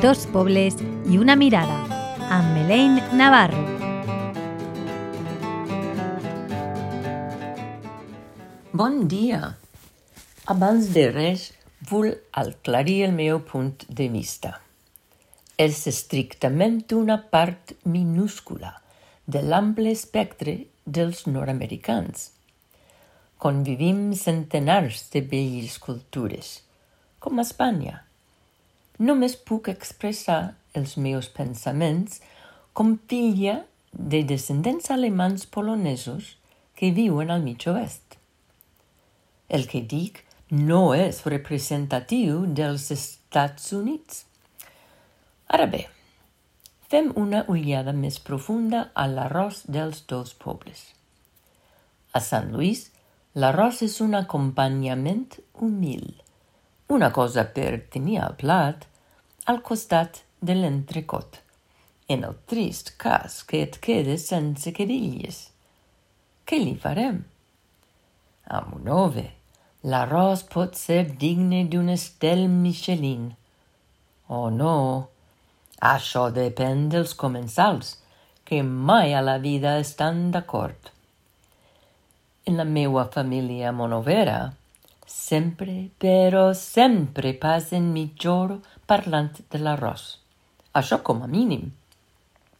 dos pobles i una mirada, amb Melaine Navarro. Bon dia! Abans de res, vull aclarir el meu punt de vista. És estrictament una part minúscula de l'ample espectre dels nord-americans. Convivim centenars de belles cultures, com a Espanya. Només puc expressar els meus pensaments com filla de descendents alemans polonesos que viuen al mig oest. El que dic no és representatiu dels Estats Units. Ara bé, fem una ullada més profunda a l'arròs dels dos pobles. A Sant Lluís, l'arròs és un acompanyament humil, una cosa per tenir al plat al costat de l'entrecot, en el trist cas que et quedes sense querilles. Què li farem? Amb un ove, l'arròs pot ser digne d'un estel Michelin. Oh no, això depèn dels comensals, que mai a la vida estan d'acord. En la meua família monovera, sempre, però sempre passen hora parlant de l'arròs. Això com a mínim.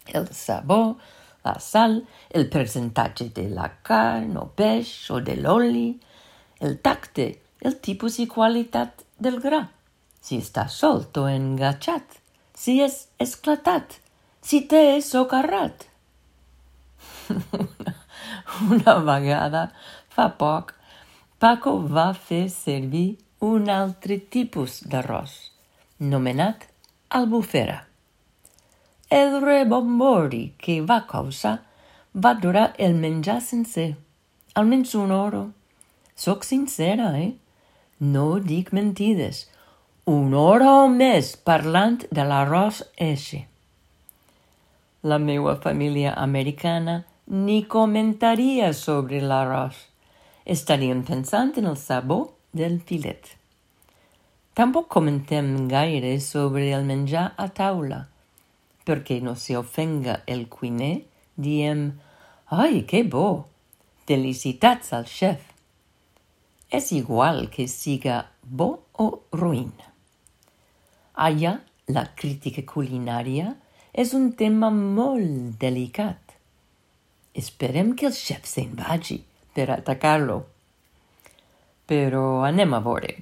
El sabor, la sal, el percentatge de la carn o peix o de l'oli, el tacte, el tipus i qualitat del gra, si està solt o engatxat, si és esclatat, si té socarrat. Una vegada, fa poc, Paco va fer servir un altre tipus d'arròs nomenat albufera. El rebombori que va causar va durar el menjar sencer, almenys una hora. Soc sincera, eh? No dic mentides. Una hora o més parlant de l'arròs eixe. La meua família americana ni comentaria sobre l'arròs. Estarien pensant en el sabor del filet. Tampoc comentem gaire sobre el menjar a taula. Perquè no se ofenga el cuiner, diem «Ai, que bo! Felicitats al xef!» És igual que siga bo o ruïn. Allà, la crítica culinària és un tema molt delicat. Esperem que el xef se'n vagi per atacar-lo. Però anem a veure.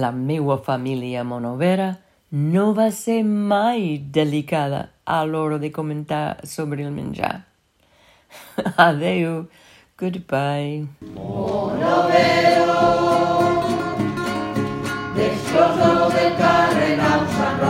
La meua família monovera no va ser mai delicada a l'hora de comentar sobre el menjar. Adeu, goodbye. Monovero, descloso del carrer nausa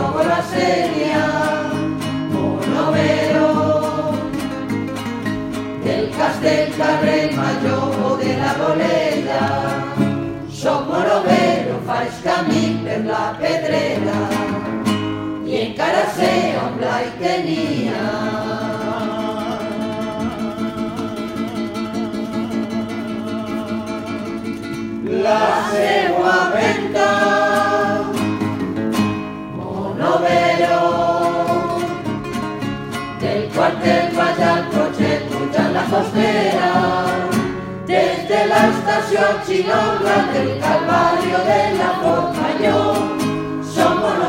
habla y tenía. La cegua venta, monovero, del cuartel vaya coche, la costera, desde la estación chilonga del Calvario de la Boca yo, somos.